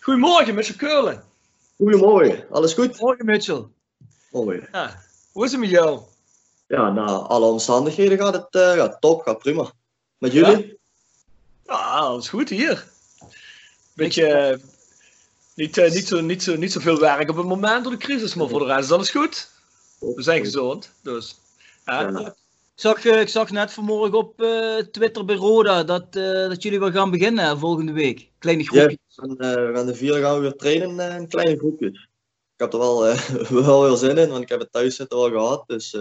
Goedemorgen, Mitchell Keulen. Goedemorgen, alles goed? Morgen, Mitchell. Mooi. Ja, hoe is het met jou? Ja, na alle omstandigheden gaat het uh, gaat top, gaat prima. Met jullie? Ja, alles goed hier. Beetje, uh, niet, uh, niet, zo, niet, zo, niet zoveel werk op het moment door de crisis, maar voor de rest is alles goed. We zijn gezond, dus. Ja. Ik, zag, ik zag net vanmorgen op Twitter bij Roda dat, dat jullie weer gaan beginnen volgende week. Kleine groepjes. Ja, en, we gaan de vierde gaan we weer trainen in kleine groepjes. Ik heb er wel, wel heel zin in, want ik heb het thuis zitten al gehad. Dus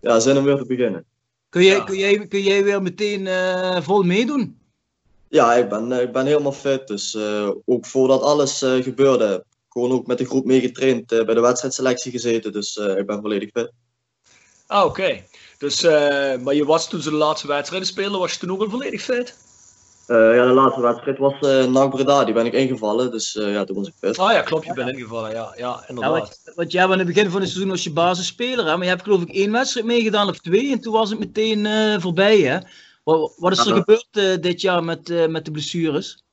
ja, zin om weer te beginnen. Kun jij, kun jij, kun jij weer meteen uh, vol meedoen? Ja, ik ben, ik ben helemaal fit. Dus uh, ook voordat alles uh, gebeurde, gewoon ook met de groep meegetraind, bij de wedstrijdselectie gezeten. Dus ik ben volledig fit. Ah, oké. Dus, maar je was toen ze de laatste wedstrijden spelen, was je toen ook al volledig fit? Uh, ja, de laatste wedstrijd was uh, NAC Breda, die ben ik ingevallen, dus uh, ja, toen was ik fit. Ah ja, klopt, je bent ingevallen, ja, ja inderdaad. Ja, want, want jij bent in het begin van het seizoen als je basisspeler, hè, maar je hebt geloof ik één wedstrijd meegedaan of twee en toen was het meteen voorbij, hè? Wat, wat is er ja, gebeurd dit jaar met, met de blessures?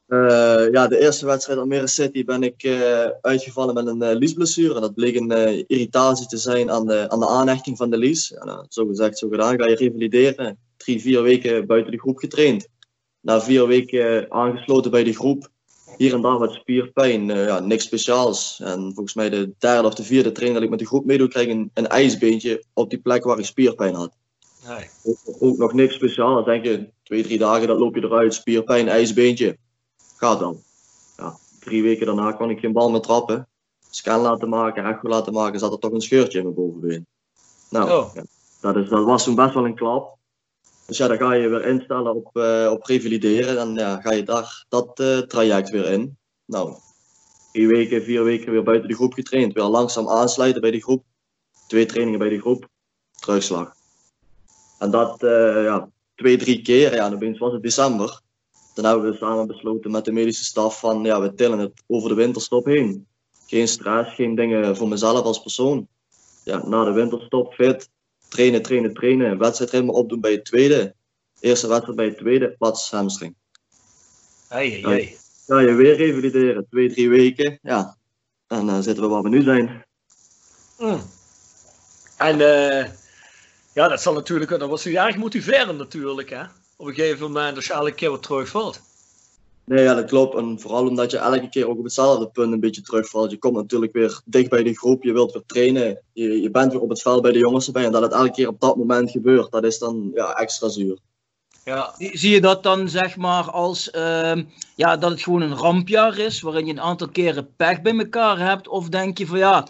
Ja, de eerste wedstrijd Almere City ben ik uitgevallen met een uh, liesblessure. En dat bleek een irritatie te zijn aan de, aan de aanhechting van de lies. En, zo gezegd, zo gedaan, ga je revalideren. Drie, vier weken buiten de groep getraind na vier weken aangesloten bij de groep. Hier en daar wat spierpijn, ja, niks speciaals. En volgens mij de derde of de vierde training dat ik met de groep meedoe, krijg ik een, een ijsbeentje op die plek waar ik spierpijn had. Nee. Ook, ook, nog niks speciaals. denk je, twee, drie dagen, dat loop je eruit. Spierpijn, ijsbeentje. Gaat dan. Ja, drie weken daarna kon ik geen bal meer trappen. Scan laten maken, echo laten maken, zat er toch een scheurtje in mijn bovenbeen. Nou, oh. ja, dat, is, dat was toen best wel een klap. Dus ja, dan ga je weer instellen op, uh, op revalideren. En ja, ga je daar dat uh, traject weer in. Nou, drie weken, vier weken weer buiten de groep getraind. Weer langzaam aansluiten bij de groep. Twee trainingen bij de groep. Terugslag. En dat uh, ja, twee, drie keer. Ja, en opeens was het december. Toen hebben we samen besloten met de medische staf van ja, we tillen het over de winterstop heen. Geen stress, geen dingen voor mezelf als persoon. Ja, na de winterstop fit, trainen, trainen, trainen. Wedstrijdritme opdoen bij het tweede. Eerste wedstrijd bij het tweede, plaats hamstring. Hey, hey, Ga je weer revalideren, twee, drie weken. Ja, en dan uh, zitten we waar we nu zijn. Mm. En uh, ja, dat zal natuurlijk, dat was erg motiverend natuurlijk, hè? Op een gegeven moment als je elke keer wat terugvalt. Nee, ja, dat klopt. En vooral omdat je elke keer ook op hetzelfde punt een beetje terugvalt. Je komt natuurlijk weer dicht bij de groep, je wilt weer trainen. Je, je bent weer op het veld bij de jongens erbij. En dat het elke keer op dat moment gebeurt, dat is dan ja, extra zuur. Ja. Zie je dat dan zeg maar als uh, ja, dat het gewoon een rampjaar is, waarin je een aantal keren pech bij elkaar hebt? Of denk je van ja,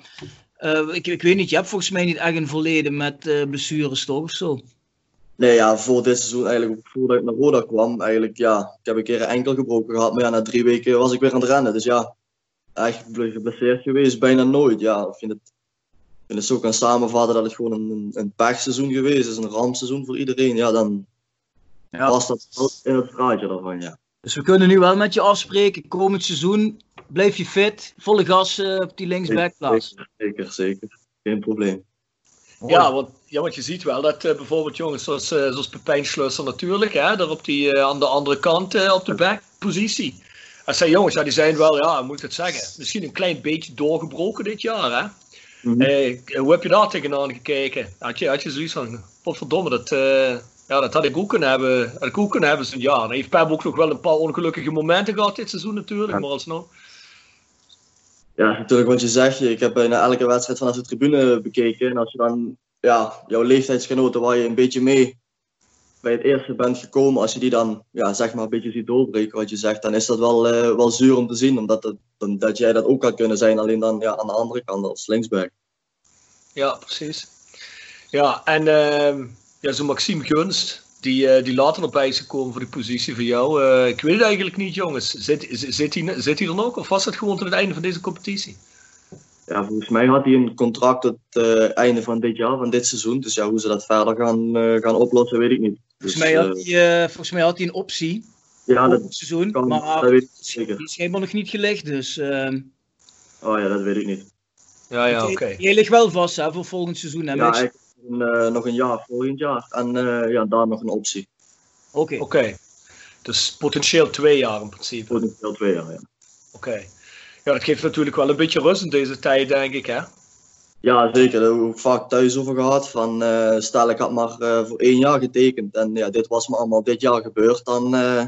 uh, ik, ik weet niet, je hebt volgens mij niet echt een verleden met uh, blessures toch of zo? Nee, ja, voor dit seizoen eigenlijk, voordat ik naar Roda kwam, eigenlijk, ja, ik heb een keer een enkel gebroken gehad, maar ja, na drie weken was ik weer aan het rennen. Dus ja, echt geblesseerd geweest, bijna nooit. Ja, ik vind het, ik vind het zo kan samenvatten dat het gewoon een, een pechseizoen geweest is, een rampseizoen voor iedereen. Ja, dan ja. was dat in het straatje daarvan, ja. Dus we kunnen nu wel met je afspreken, komend seizoen blijf je fit, volle gas uh, op die linksbackplaats. Zeker, zeker, zeker. Geen probleem. Ja want, ja, want je ziet wel dat uh, bijvoorbeeld jongens zoals, uh, zoals Pepijn Schlusser natuurlijk, hè, daar op die, uh, aan de andere kant op de backpositie. Dat zijn jongens, ja, die zijn wel, ja, moet ik het zeggen, misschien een klein beetje doorgebroken dit jaar. Hè? Mm -hmm. hoe heb je daar tegenaan gekeken? Had je, had je zoiets van, potverdomme, dat, ja, dat had ik ook kunnen hebben, had ik ook kunnen hebben zo'n jaar. heeft Pep ook nog wel een paar ongelukkige momenten gehad dit seizoen natuurlijk, ja. maar alsnog. Ja, natuurlijk, want je zegt, ik heb bijna elke wedstrijd vanaf de tribune bekeken. En als je dan ja, jouw leeftijdsgenoten waar je een beetje mee bij het eerste bent gekomen, als je die dan ja, zeg maar een beetje ziet doorbreken wat je zegt, dan is dat wel, uh, wel zuur om te zien. Omdat dan, dat jij dat ook had kunnen zijn, alleen dan ja, aan de andere kant als linksback. Ja, precies. Ja, en uh, ja, zo Maxime Gunst, die, uh, die later nog bij is gekomen voor die positie van jou. Uh, ik weet het eigenlijk niet, jongens. Zit, zit, hij, zit hij er nog of was het gewoon tot het einde van deze competitie? Ja, volgens mij had hij een contract tot het uh, einde van dit jaar, van dit seizoen. Dus ja, hoe ze dat verder gaan, uh, gaan oplossen, weet ik niet. Volgens, dus, mij had hij, uh, volgens mij had hij een optie. Ja, dat het seizoen. Kan, maar dat weet ik zeker. die is helemaal nog niet gelegd, dus... ehm Oh ja, dat weet ik niet. Ja, ja, oké. Okay. Jij ligt wel vast hè, voor volgend seizoen, hè, Ja, ik, een, nog een jaar volgend jaar. En ja, daar nog een optie. Oké. Okay. Oké. Dus potentieel twee jaar in principe. Potentieel twee jaar, ja. Oké. Ja, dat geeft natuurlijk wel een beetje rust in deze tijd, denk ik, hè? Ja, zeker. Daar hebben we ook vaak thuis over gehad. Van, uh, stel, ik had maar uh, voor één jaar getekend en ja, dit was me allemaal dit jaar gebeurd, dan uh,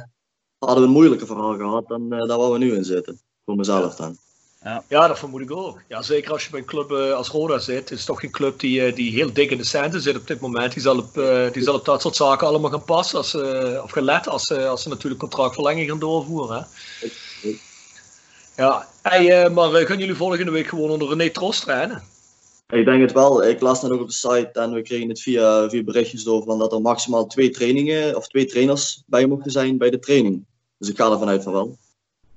hadden we een moeilijker verhaal gehad dan daar waar we nu in zitten. Voor mezelf dan. Ja. ja, dat vermoed ik ook. Ja, zeker als je bij een club als Roda zit. Het is toch geen club die, die heel dik in de centen zit op dit moment. Die zal op, die zal op dat soort zaken allemaal gaan passen. Als, of gelet als, als ze natuurlijk contractverlenging gaan doorvoeren. Hè? Ja, hey, maar gaan jullie volgende week gewoon onder René Trost trainen? Ik denk het wel. Ik las net ook op de site en we kregen het via, via berichtjes door van dat er maximaal twee trainingen of twee trainers bij mochten zijn bij de training. Dus ik ga ervan uit van wel.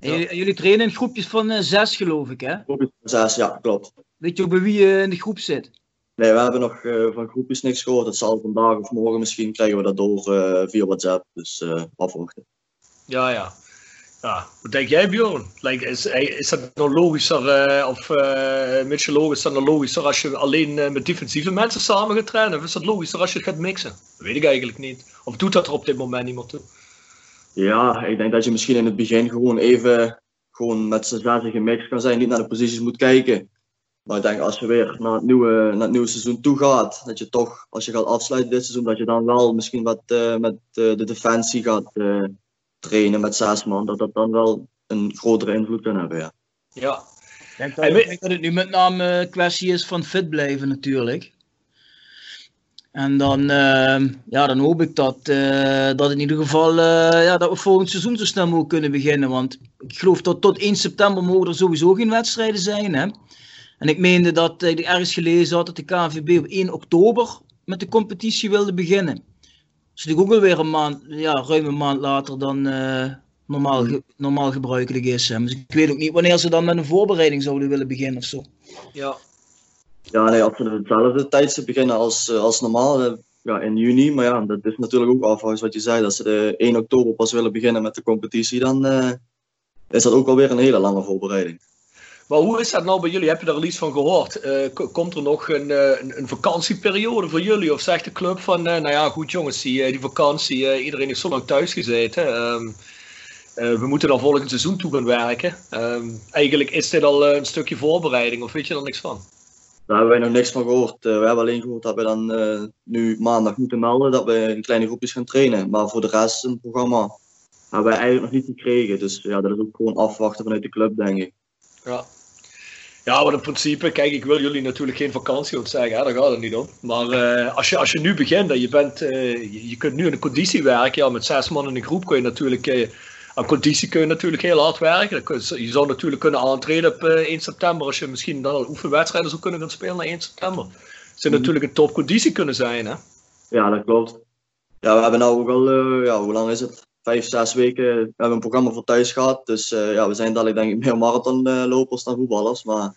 Ja. Jullie trainen in groepjes van uh, zes, geloof ik, hè? Groepjes van zes, ja, klopt. Weet je ook bij wie je in de groep zit? Nee, we hebben nog uh, van groepjes niks gehoord. Het zal vandaag of morgen misschien krijgen we dat door uh, via WhatsApp. Dus afwachten. Ja, ja. Ja, wat denk jij Bjorn? Like, is, is dat nog logischer, uh, of uh, Mitchell is nog logischer als je alleen met defensieve mensen samen gaat trainen? Of is dat logischer als je het gaat mixen? Dat weet ik eigenlijk niet. Of doet dat er op dit moment niemand toe? Ja, ik denk dat je misschien in het begin gewoon even gewoon met z'n zessen gemixt kan zijn, niet naar de posities moet kijken. Maar ik denk als je weer naar het nieuwe, naar het nieuwe seizoen toe gaat, dat je toch, als je gaat afsluiten dit seizoen, dat je dan wel misschien wat met de defensie gaat trainen met zes man, dat dat dan wel een grotere invloed kan hebben. Ja. denk dat, ik denk dat het nu met name een kwestie is van fit blijven natuurlijk. En dan, uh, ja, dan hoop ik dat, uh, dat in ieder geval uh, ja, dat we volgend seizoen zo snel mogelijk kunnen beginnen. Want ik geloof dat tot 1 september mogen er sowieso geen wedstrijden zijn. Hè? En ik meende dat ik ergens gelezen had dat de KNVB op 1 oktober met de competitie wilde beginnen is natuurlijk ook weer een maand, ja, ruim een maand later dan uh, normaal, ge, normaal gebruikelijk is. Hè. Dus ik weet ook niet wanneer ze dan met een voorbereiding zouden willen beginnen of zo. Ja. Ja, nee, als ze hetzelfde tijdstip beginnen als, eh, als normaal, eh, ja, in juni. Maar ja, dat is natuurlijk ook afhankelijk wat je zei. Dat ze de 1 oktober pas willen beginnen met de competitie, dan uh, is dat ook alweer een hele lange voorbereiding. Maar hoe is dat nou bij jullie? Heb je daar al iets van gehoord? Uh, komt er nog een, uh, een, een, vakantieperiode voor jullie? Of zegt de club van, uh, nou ja, goed jongens, die, die vakantie, iedereen heeft zo lang thuis gezeten. Um, we moeten dan volgend seizoen toe gaan werken. Um, eigenlijk is dit al een stukje voorbereiding, of weet je er niks van? Daar hebben wij nog niks van gehoord. we hebben alleen gehoord dat we dan nu maandag moeten melden dat we in kleine groepjes gaan trainen. Maar voor de rest, een programma, hebben wij eigenlijk nog niet gekregen. Dus ja, dat is ook gewoon afwachten vanuit de club, denk ik. Ja, ja, maar in principe, kijk, ik wil jullie natuurlijk geen vakantie ontzeggen, hè, daar gaat het niet om. Maar uh, als, je, als je nu begint en je, bent, uh, je, je, kunt nu in een conditie werken, ja, met zes man in een groep kun je natuurlijk, uh, aan conditie kun je natuurlijk heel hard werken. Je zou natuurlijk kunnen aantreden op 1 september, als je misschien dan al oefenwedstrijden zou kunnen gaan spelen na 1 september. Het zou mm. natuurlijk een topconditie kunnen zijn, hè? Ja, dat klopt. Ja, we hebben nou ook al, ja, hoe lang is het? Vijf, zes weken we hebben een programma voor thuis gehad. Dus uh, ja, we zijn dadelijk denk ik meer marathonlopers dan voetballers. Maar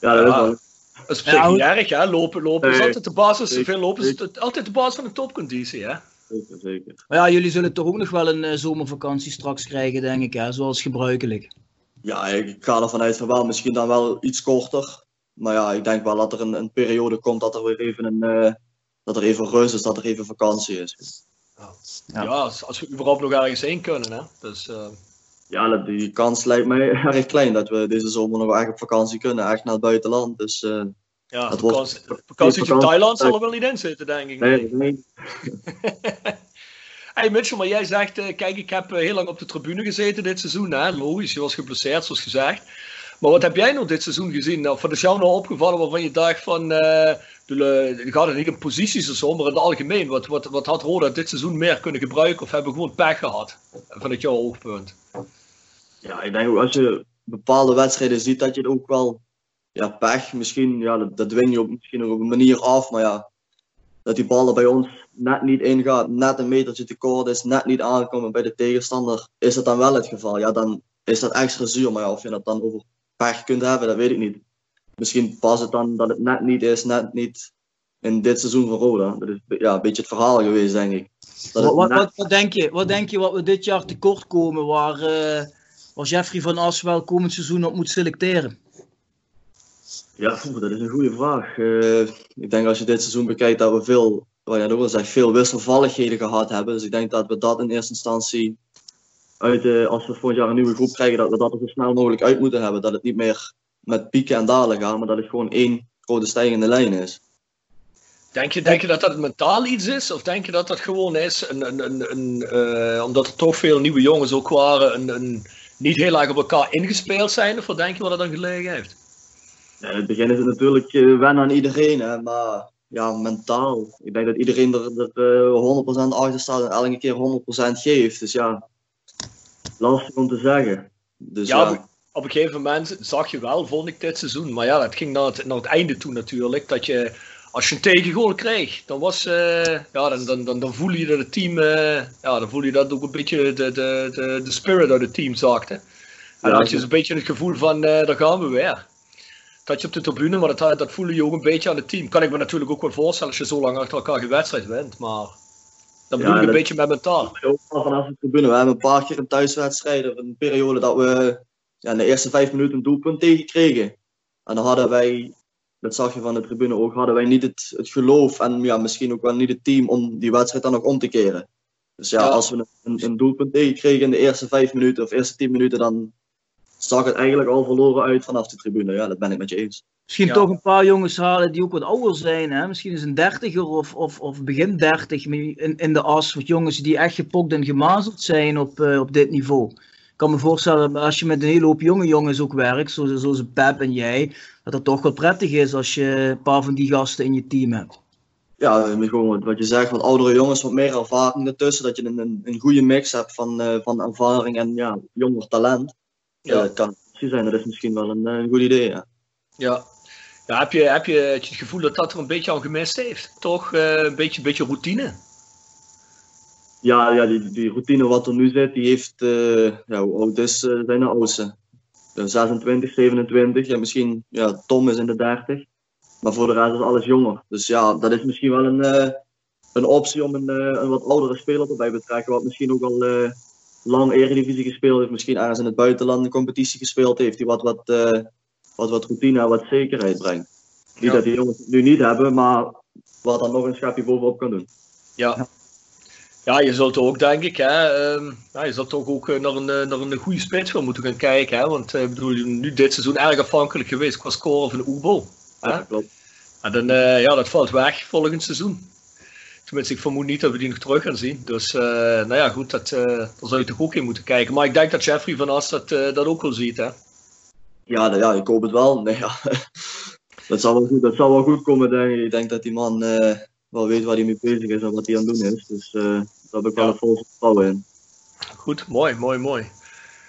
ja, dat ja. is wel... Dat is ja, niet erg, hè? Lopen, lopen is altijd de basis. Zeker, veel lopen is altijd de basis van een topconditie, hè? Zeker, zeker. Maar ja, jullie zullen toch ook nog wel een uh, zomervakantie straks krijgen, denk ik, hè? Zoals gebruikelijk. Ja, ik ga ervan uit van wel. Misschien dan wel iets korter. Maar ja, ik denk wel dat er een, een periode komt dat er weer even een... Uh, dat er even rust is, dat er even vakantie is. Ja, ja als, als, we überhaupt nog ergens heen kunnen. Hè? Dus, uh... Ja, die kans lijkt mij erg klein dat we deze zomer nog echt op vakantie kunnen, echt naar het buitenland. Dus, uh, ja, dat vakantie, wordt, vakantie in Thailand zal er wel niet in zitten, denk ik. Nee, nee. hey Mitchell, maar jij zegt, uh, kijk, ik heb heel lang op de tribune gezeten dit seizoen. Hè? Logisch, je was geblesseerd, zoals gezegd. Maar wat heb jij nog dit seizoen gezien? Of wat is jou nou opgevallen waarvan je dacht van, uh, gaat het niet om posities of zo, maar in het algemeen, wat, wat, wat had Roda dit seizoen meer kunnen gebruiken of hebben we gewoon pech gehad? Vanuit jouw oogpunt. Ja, ik denk ook als je bepaalde wedstrijden ziet, dat je het ook wel, ja, pech misschien, ja, dat, dat win je op, misschien op een manier af, maar ja, dat die ballen bij ons net niet ingaat, net een metertje te kort is, net niet aankomen bij de tegenstander, is dat dan wel het geval? Ja, dan is dat extra zuur, maar ja, of je dat dan over pech kunt hebben, dat weet ik niet. Misschien past het dan dat het net niet is, net niet in dit seizoen van Roda. Dat is ja, een beetje het verhaal geweest, denk ik. Wat, wat, wat, wat, denk je, wat denk je wat we dit jaar tekort komen waar, uh, waar Jeffrey van As wel komend seizoen op moet selecteren? Ja, dat is een goede vraag. Uh, ik denk als je dit seizoen bekijkt dat we veel, wat je ook al zegt, veel wisselvalligheden gehad hebben. Dus ik denk dat we dat in eerste instantie uit, eh, als we volgend jaar een nieuwe groep krijgen, dat we dat er zo snel mogelijk uit moeten hebben. Dat het niet meer met pieken en dalen gaat, maar dat het gewoon één grote stijgende lijn is. Denk je, denk je dat dat mentaal iets is? Of denk je dat dat gewoon is, een, een, een, een, eh, omdat er toch veel nieuwe jongens ook waren, een, een, niet heel erg op elkaar ingespeeld zijn? Of wat denk je wat dat dan gelegen heeft? Ja, in het begin is het natuurlijk eh, wennen aan iedereen, hè, maar ja, mentaal. Ik denk dat iedereen er, er eh, 100% achter staat en elke keer 100% geeft. Dus ja, lastig om te zeggen. Dus, Ja, ja, op, een gegeven moment zag je wel, vond ik dit seizoen. Maar ja, dat ging naar het, naar het einde toe natuurlijk. Dat je, als je een tegengoal kreeg, dan, was, eh, ja, dan, dan, dan, dan voel je dat het team, eh, ja, dan voel je dat ook een beetje de, de, de, de spirit uit het team zakte. En dan had je zo'n beetje het gevoel van, eh daar gaan we weer. Dat je op de tribune, maar dat, dat voelde je ook een beetje aan het team. Kan ik me natuurlijk ook wel voorstellen als je zo lang achter elkaar een wedstrijd wint. Maar dan bedoel Ja, ik een dat- beetje met mentaal. vanaf de tribune. We hebben een paar keer een thuiswedstrijd, of een periode dat we ja, in de eerste vijf minuten een doelpunt tegenkregen. En dan hadden wij, dat zag je van de tribune ook, hadden wij niet het, het geloof en ja, misschien ook wel niet het team om die wedstrijd dan nog om te keren. Dus ja, Ja. als we een, een doelpunt tegenkregen in de eerste vijf minuten of eerste tien minuten, dan zag het eigenlijk al verloren uit vanaf de tribune. Ja, dat ben ik met je eens. Misschien Ja. toch een paar jongens halen die ook wat ouder zijn. Hè? Misschien is een dertiger of, of, of begin dertig in, in de as. Wat jongens die echt gepokt en gemazeld zijn op, eh, op dit niveau. Ik kan me voorstellen, als je met een hele hoop jonge jongens ook werkt, zoals, zoals Pep en jij, dat het toch wel prettig is als je een paar van die gasten in je team hebt. Ja, gewoon wat- je zegt, wat oudere jongens, wat meer ervaring ertussen. Dat je een, een, een goede mix hebt van, eh, van ervaring en ja, jonger talent. Ja. Ja. dat kan optie zijn, dat is misschien wel een, eh, een goed idee. Ja. Ja. Ja, heb je, heb je het gevoel dat dat er een beetje aan gemist heeft? Toch eh, een beetje, beetje routine? Ja, ja die, die routine wat er nu zit, die heeft, eh, ja, hoe oud is eh, zijn de oudste? Ja, 26, 27, ja, misschien, ja, Tom is in de 30. Maar voor de rest is alles jonger. Dus ja, dat is misschien wel een, een optie om een, een wat oudere speler erbij te betrekken, wat misschien ook al lang Eredivisie gespeeld heeft, misschien ergens in het buitenland een competitie gespeeld heeft, die wat, wat, wat, wat routine en wat zekerheid brengt. Niet Ja. dat die jongens het nu niet hebben, maar wat dan nog een schapje bovenop kan doen. Ja. Ja, je zult ook, denk ik, hè, ehm, ja, je zult toch ook eh, naar een, eh, naar een goede spits gaan moeten gaan kijken. Hè? Want eh, ik bedoel, nu dit seizoen erg afhankelijk geweest qua score van Oebo. Ja, klopt. En dan, ja, dat valt weg volgend seizoen. Tenminste, ik vermoed niet dat we die nog terug gaan zien. Dus, nou ja, goed, dat, daar zou je toch ook in moeten kijken. Maar ik denk dat Jeffrey van As dat, dat ook wel ziet, hè. Ja, nou ja, ik hoop het wel. Nee, ja. dat, zal wel goed, dat zal wel goed komen, denk ik. Ik denk dat die man eh, wel weet waar hij mee bezig is en wat hij aan het doen is. Dus eh, daar heb ik wel een vol vertrouwen in. Goed, mooi, mooi, mooi.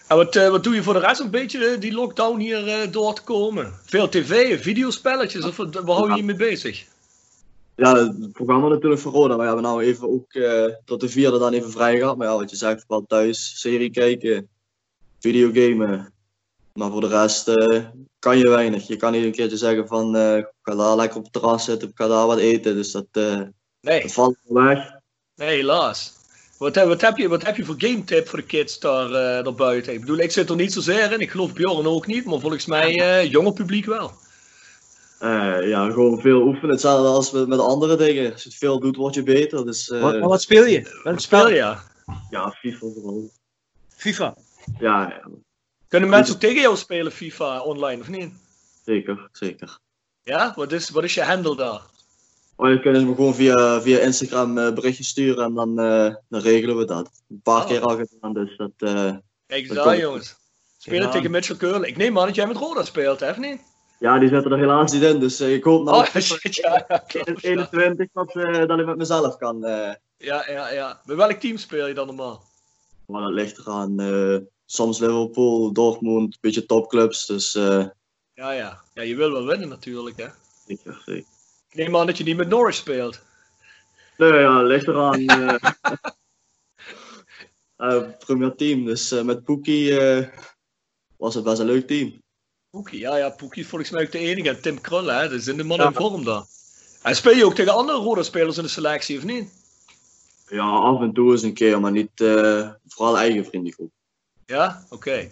En wat, eh, wat doe je voor de rest een beetje die lockdown hier door te komen? Veel tv, videospelletjes, of waar hou je je mee bezig? Ja, het programma natuurlijk voor Roda. Maar we hebben nou even ook tot de vierde dan even vrij gehad. Maar ja, wat je zegt, wel thuis, serie kijken, videogamen. Maar voor de rest eh, kan je weinig. Je kan niet een keertje zeggen van, eh, ik ga daar lekker op het terras zitten, ik ga daar wat eten. Dus dat, eh, Nee, dat valt wel weg. nee, helaas. Wat, heb- wat, heb je, wat heb je voor game tip voor de kids daar, eh daar buiten? Ik bedoel, ik zit er niet zozeer in. Ik geloof Bjorn ook niet, maar volgens mij eh jonge publiek wel. Eh, ja, gewoon veel oefenen. Hetzelfde als met, met andere dingen. Als je het veel doet, word je beter. Dus eh, Wat, maar wat speel je? Welk Wat speel spel? je? Ja? ja, FIFA vooral. FIFA. Ja, ja, Kunnen mensen ook tegen jou spelen FIFA online of niet? zeker, zeker. Ja? Wat is, wat is je handle daar? Oh, je kunt me gewoon via, via Instagram eh, berichtjes sturen en dan, eh, dan regelen we dat. Een paar Oh. keer al gedaan, dus dat... eh, Kijk eens Dat daar, komt. jongens. Spelen Ja. tegen Mitchell Curley. Ik neem aan dat jij met Roda speelt, hè, of niet? ja, die zitten er helaas niet in, dus eh, ik hoop nou Oh, shit, ja. ja, klopt, ja. 21 dat, eh, dat ik met mezelf kan. eh. Ja, ja, ja. Met welk team speel je dan normaal? maar dat ligt eraan. Soms Liverpool, Dortmund, een beetje topclubs, dus eh, Ja, ja. Ja, je wil wel winnen natuurlijk, hè. zeker, zeker. Ik neem aan dat je niet met Norwich speelt. Nee, ja, ligt eraan. eh, premier team, dus met Poekie was het best een leuk team. Poekie, ja, ja. Poekie is volgens mij ook de enige. En Tim Krul, hè. Dat is in de man Ja. in vorm daar. En speel je ook tegen andere Roda-spelers in de selectie, of niet? Ja, af en toe eens een keer, maar niet vooral eigen vriendengroep. Ja? Oké.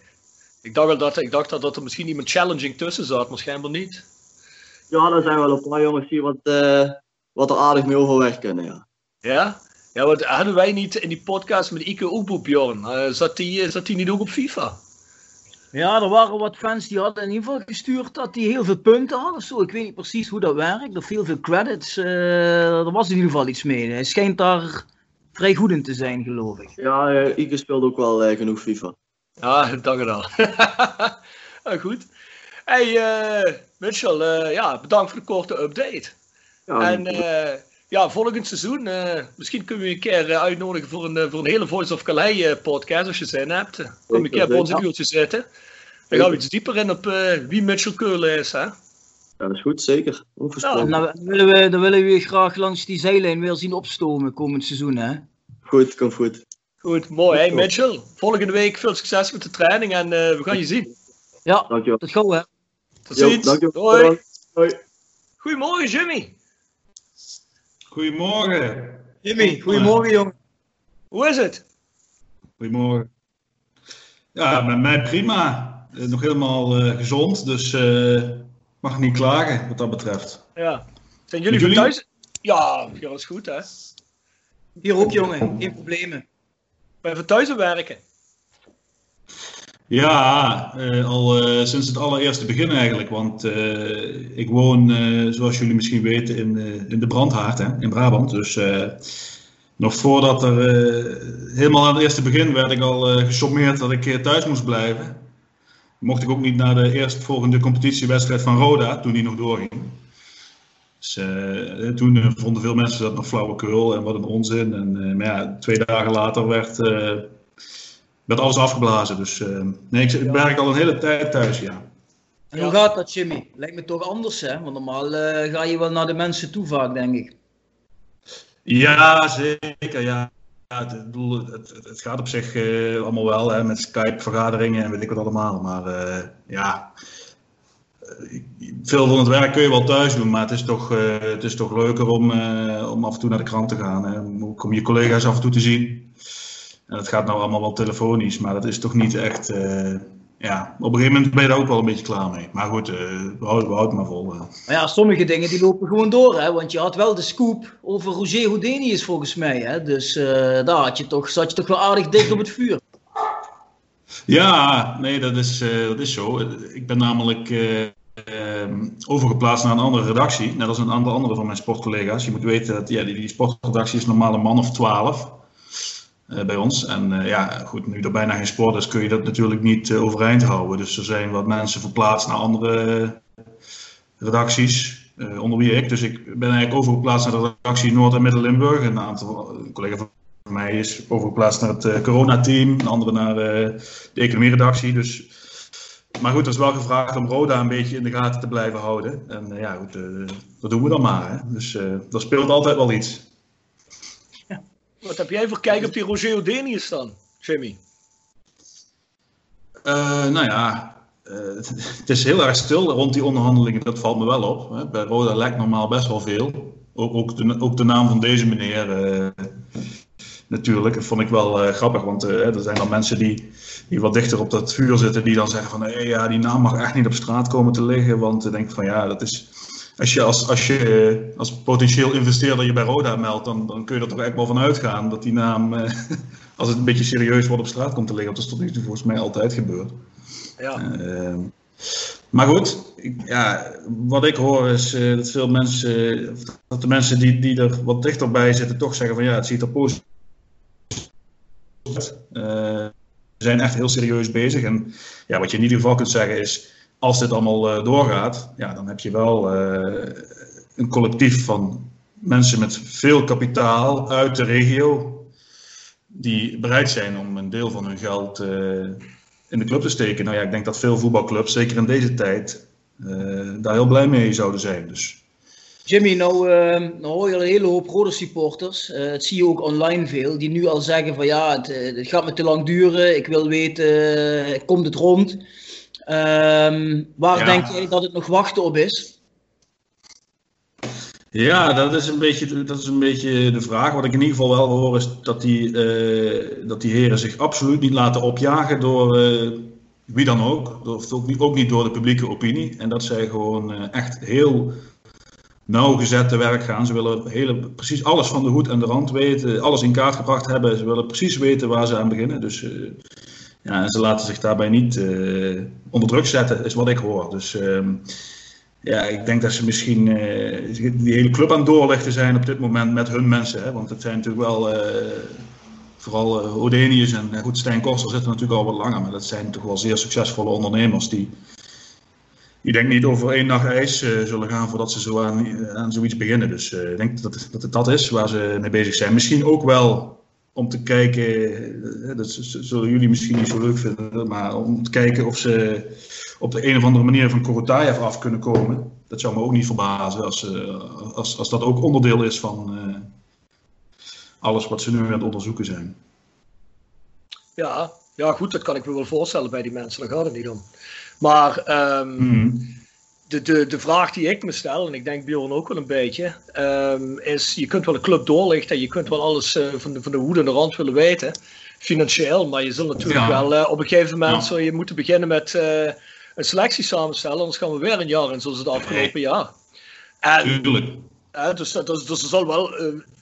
Ik dacht, wel dat, ik dacht dat, dat er misschien iemand challenging tussen zat, maar schijnbaar niet. Ja, er zijn wel een paar jongens die wat, eh, wat er aardig mee overweg kunnen, ja. Ja? Ja, wat hadden wij niet in die podcast met Ike Oeboe, Bjorn? Uh, zat, die, zat die niet ook op FIFA? Ja, er waren wat fans die hadden in ieder geval gestuurd dat die heel veel punten hadden. Zo, ik weet niet precies hoe dat werkt. Er veel veel credits. Uh, er was in ieder geval iets mee. Hij schijnt daar vrij goed in te zijn, geloof ik. Ja, uh, Ike speelt ook wel uh, genoeg FIFA. Ja, dank je wel. goed. Hey Mitchell, ja, bedankt voor de korte update. Ja, en ja, volgend seizoen, misschien kunnen we een keer uitnodigen voor een, voor een hele Voice of Calais podcast als je zin hebt. Kom een keer bij ons een uurtje zitten. Dan gaan we iets dieper in op uh, wie Mitchell Keulen is. Hè? Ja, dat is goed, zeker. Ja, dan, willen we, dan willen we je graag langs die zijlijn weer zien opstomen komend seizoen. Hè? Goed, komt goed. Goed, mooi. Hey Mitchell, volgende week veel succes met de training en uh, we gaan je zien. Ja, dankjewel. tot gauw hè. Tot ziens. Hoi. Hoi. Goedemorgen Jimmy. Goedemorgen. Jimmy, goedemorgen jongen. Hoe is het? Goedemorgen. Ja, met mij prima. Eh, nog helemaal uh, gezond, dus uh, mag niet klagen wat dat betreft. Ja. Zijn jullie, jullie? thuis? Ja, hier is goed hè. Hier ook jongen, geen problemen. Van thuis werken? Ja, uh, al sinds het allereerste begin eigenlijk. Want ik woon, zoals jullie misschien weten, in, in de Brandhaard hè, in Brabant. Dus nog voordat er helemaal aan het eerste begin werd ik al gesommeerd dat ik thuis moest blijven mocht ik ook niet naar de eerstvolgende competitiewedstrijd van Roda, toen die nog doorging. Dus, uh, toen vonden veel mensen dat nog flauwekul en wat een onzin. En, uh, maar ja, twee dagen later werd, uh, werd alles afgeblazen. Dus nee, ik, ik werk al een hele tijd thuis, ja. En hoe gaat dat, Jimmy? Lijkt me toch anders, hè? Want normaal ga je wel naar de mensen toe vaak, denk ik. Ja, zeker, ja. Ja, het, het, het, gaat op zich uh, allemaal wel hè, met Skype-vergaderingen en weet ik wat allemaal. Maar uh, ja, eh, veel van het werk kun je wel thuis doen, maar het is toch, uh, het is toch leuker om, om af en toe naar de krant te gaan. Hè. Om je collega's af en toe te zien. En het gaat nou allemaal wel telefonisch, maar dat is toch niet echt ja, op een gegeven moment ben je daar ook wel een beetje klaar mee. Maar goed, we, houden, maar vol. Maar ja, sommige dingen die lopen gewoon door. Hè? Want je had wel de scoop over Roger Houdinius volgens mij. Hè? Dus daar had je toch, zat je toch wel aardig dicht op het vuur. Ja, nee, dat is, dat is zo. Ik ben namelijk ehm, overgeplaatst naar een andere redactie. Net als een aantal andere van mijn sportcollega's. Je moet weten dat ja, die, die sportredactie is normaal een man of twaalf. Eh, bij ons. En uh, ja, goed, nu er bijna geen sport is, kun je dat natuurlijk niet uh, overeind houden. Dus er zijn wat mensen verplaatst naar andere redacties, onder wie ik. Dus ik ben eigenlijk overgeplaatst naar de redactie Noord- en Midden-Limburg. Een aantal een collega mij is overgeplaatst naar het coronateam, een andere naar de economieredactie. Dus, maar goed, er is wel gevraagd om Roda een beetje in de gaten te blijven houden. En ja, goed, dat doen we dan maar. Hè. Dus er speelt altijd wel iets. Wat heb jij voor kijk op die Roger Odenius dan, Jimmy? Uh, nou ja, uh, het is heel erg stil rond die onderhandelingen, dat valt me wel op. Hè. Bij Roda lijkt normaal best wel veel. Ook, ook, de, ook de naam van deze meneer uh, natuurlijk, dat vond ik wel grappig. Want er zijn dan mensen die, die wat dichter op dat vuur zitten, die dan zeggen van hey, ja, die naam mag echt niet op straat komen te liggen. Want ik denk van ja, dat is als je als, als, je als potentieel investeerder je bij Roda meldt, dan, dan kun je er toch echt wel van uitgaan dat die naam, eh, als het een beetje serieus wordt, op straat komt te liggen. Dat is tot nu toe volgens mij altijd gebeurd. Ja. Uh, maar goed, ik, ja, wat ik hoor is uh, dat veel mensen, dat de mensen die, die er wat dichterbij zitten, toch zeggen van ja, het ziet er positief uit. We zijn echt heel serieus bezig. En ja, wat je in ieder geval kunt zeggen is, als dit allemaal uh, doorgaat, ja, dan heb je wel uh, een collectief van mensen met veel kapitaal uit de regio. Die bereid zijn om een deel van hun geld in de club te steken. Nou ja, ik denk dat veel voetbalclubs, zeker in deze tijd, daar heel blij mee zouden zijn. Dus. Jimmy, nou, nou hoor je een hele hoop rode supporters. dat zie je ook online veel. Die nu al zeggen van ja, het, het gaat me te lang duren. Ik wil weten, komt het rond? Um, waar denk jij dat het nog wachten op is? Ja, dat is, een beetje, dat is een beetje de vraag. Wat ik in ieder geval wel hoor is dat die, uh, dat die heren zich absoluut niet laten opjagen door wie dan ook. Of ook, ook niet door de publieke opinie. En dat zij gewoon echt heel nauwgezet te werk gaan. Ze willen hele, precies alles van de hoed en de rand weten, alles in kaart gebracht hebben. Ze willen precies weten waar ze aan beginnen. Dus uh, ja, ze laten zich daarbij niet uh, onder druk zetten, is wat ik hoor. Dus uh, ja, ik denk dat ze misschien die hele club aan het doorlichten zijn op dit moment met hun mensen. Hè? Want het zijn natuurlijk wel vooral Odenius en goed, Stijn Koster zitten natuurlijk al wat langer, maar dat zijn toch wel zeer succesvolle ondernemers die, die denk niet over één nacht ijs uh, zullen gaan voordat ze zo aan, aan zoiets beginnen. Dus ik denk dat dat het dat is waar ze mee bezig zijn. Misschien ook wel om te kijken, dat zullen jullie misschien niet zo leuk vinden, maar om te kijken of ze op de een of andere manier van Korotayev af kunnen komen. Dat zou me ook niet verbazen als, als, als dat ook onderdeel is van alles wat ze nu aan het onderzoeken zijn. Ja, ja, goed, dat kan ik me wel voorstellen bij die mensen, daar gaat het niet om. Maar um, mm. de, de, de vraag die ik me stel, en ik denk Bjorn ook wel een beetje, um, is: je kunt wel een club doorlichten en je kunt wel alles uh, van, de, van de hoed en de rand willen weten, financieel, maar je zult natuurlijk ja. wel uh, op een gegeven moment ja. zul je moeten beginnen met uh, een selectie samenstellen, anders gaan we weer een jaar in zoals het afgelopen jaar. En, Tuurlijk. dus, dus, dus er zal wel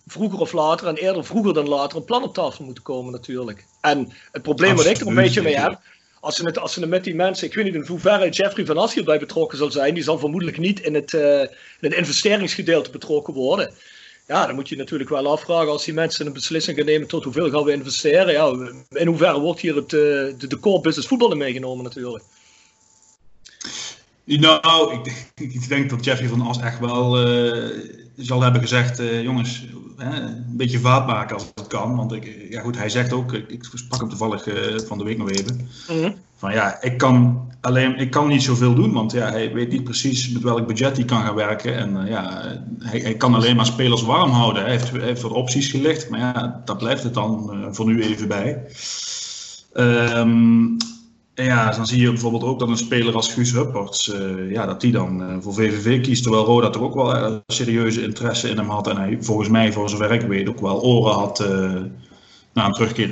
vroeger of later en eerder vroeger dan later een plan op tafel moeten komen natuurlijk. En het probleem wat ik er een beetje mee heb, als ze, het, als ze met die mensen, ik weet niet in hoeverre Jeffrey van As hierbij betrokken zal zijn, die zal vermoedelijk niet in het, uh, in het investeringsgedeelte betrokken worden. Ja, dan moet je natuurlijk wel afvragen als die mensen een beslissing gaan nemen tot hoeveel gaan we investeren. Ja, in hoeverre wordt hier het, uh, de, de core business voetbal meegenomen natuurlijk. Nou, ik, ik, denk dat Jeffrey van As echt wel uh, zal hebben gezegd, uh, jongens, hè, een beetje vaat maken als het kan. Want ik, ja goed, hij zegt ook, ik, ik sprak hem toevallig uh, van de week nog even. Mm. Van ja, ik kan, alleen, ik kan niet zoveel doen, want ja, hij weet niet precies met welk budget hij kan gaan werken. En ja, hij, hij, kan alleen maar spelers warm houden. Hij heeft, hij heeft wat opties gelegd, maar ja, daar blijft het dan voor nu even bij. Um, ja, dan zie je bijvoorbeeld ook dat een speler als Guus Hupperts, uh, ja, dat die dan uh, voor VVV kiest. Terwijl Roda er ook wel uh, serieuze interesse in hem had. En hij volgens mij, voor zover ik weet, ook wel oren had na een terugkeer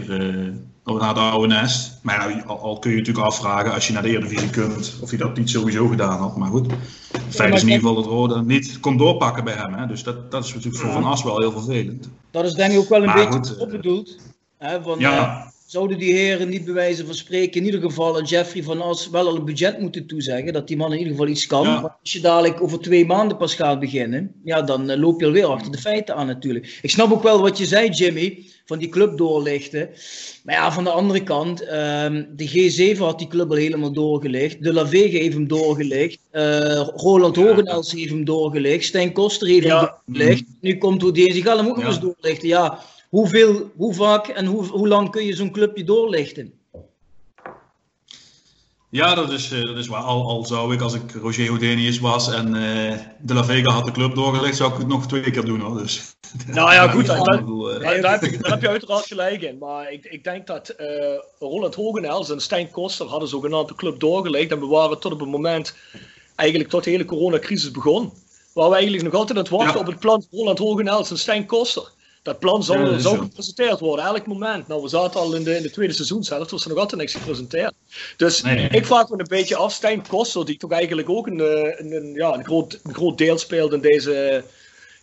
naar de oude nest. Maar ja, al, al, kun je natuurlijk afvragen als je naar de Eredivisie kunt, of hij dat niet sowieso gedaan had. Maar goed, het feit is in ieder geval dat Roda niet kon doorpakken bij hem. Hè. Dus dat, dat is natuurlijk voor Van As wel heel vervelend. Dat is denk ik ook wel een maar beetje goed, bedoeld. Hè, van, ja zouden die heren niet bij wijze van spreken in ieder geval aan Jeffrey van As wel al een budget moeten toezeggen, dat die man in ieder geval iets kan. Maar als je dadelijk over twee maanden pas gaat beginnen, ja, dan uh, loop je alweer achter de feiten aan natuurlijk. Ik snap ook wel wat je zei, Jimmy, van die club doorlichten. Maar ja, van de andere kant, um, de G7 had die club al helemaal doorgelicht. De La Vega heeft hem doorgelicht. Uh, Roland Hogenels heeft hem doorgelicht. Stijn Koster heeft hem doorgelicht. Nu komt Houdini hem ook nog eens doorlichten. Ja, Hoeveel, hoe vaak en hoe, hoe lang kun je zo'n clubje doorlichten? Ja, dat is, eh, dat is waar. Al, al zou ik, als ik Roger Houdinius was en uh, De La Vega had de club doorgelegd, zou ik het nog twee keer doen hoor. Dus, nou ja, goed, daar, daar, daar, heb je, daar heb je uiteraard gelijk in. Maar ik, ik denk dat uh, Roland Hogenels en Stijn Koster hadden zogenaamd de club doorgelegd. En we waren tot op het moment, eigenlijk tot de hele coronacrisis begon, waar we eigenlijk nog altijd aan het wachten ja. op het plan van Roland Hogenels en Stijn Koster. Dat plan zou, ja, zou gepresenteerd worden, elk moment. Nou, we zaten al in de, in de tweede seizoen zelf, was er nog altijd niks gepresenteerd. Dus nee. ik vraag me een beetje af, Stijn Koster, die toch eigenlijk ook een, eh, een, een ja, een, groot, een groot deel speelt in deze,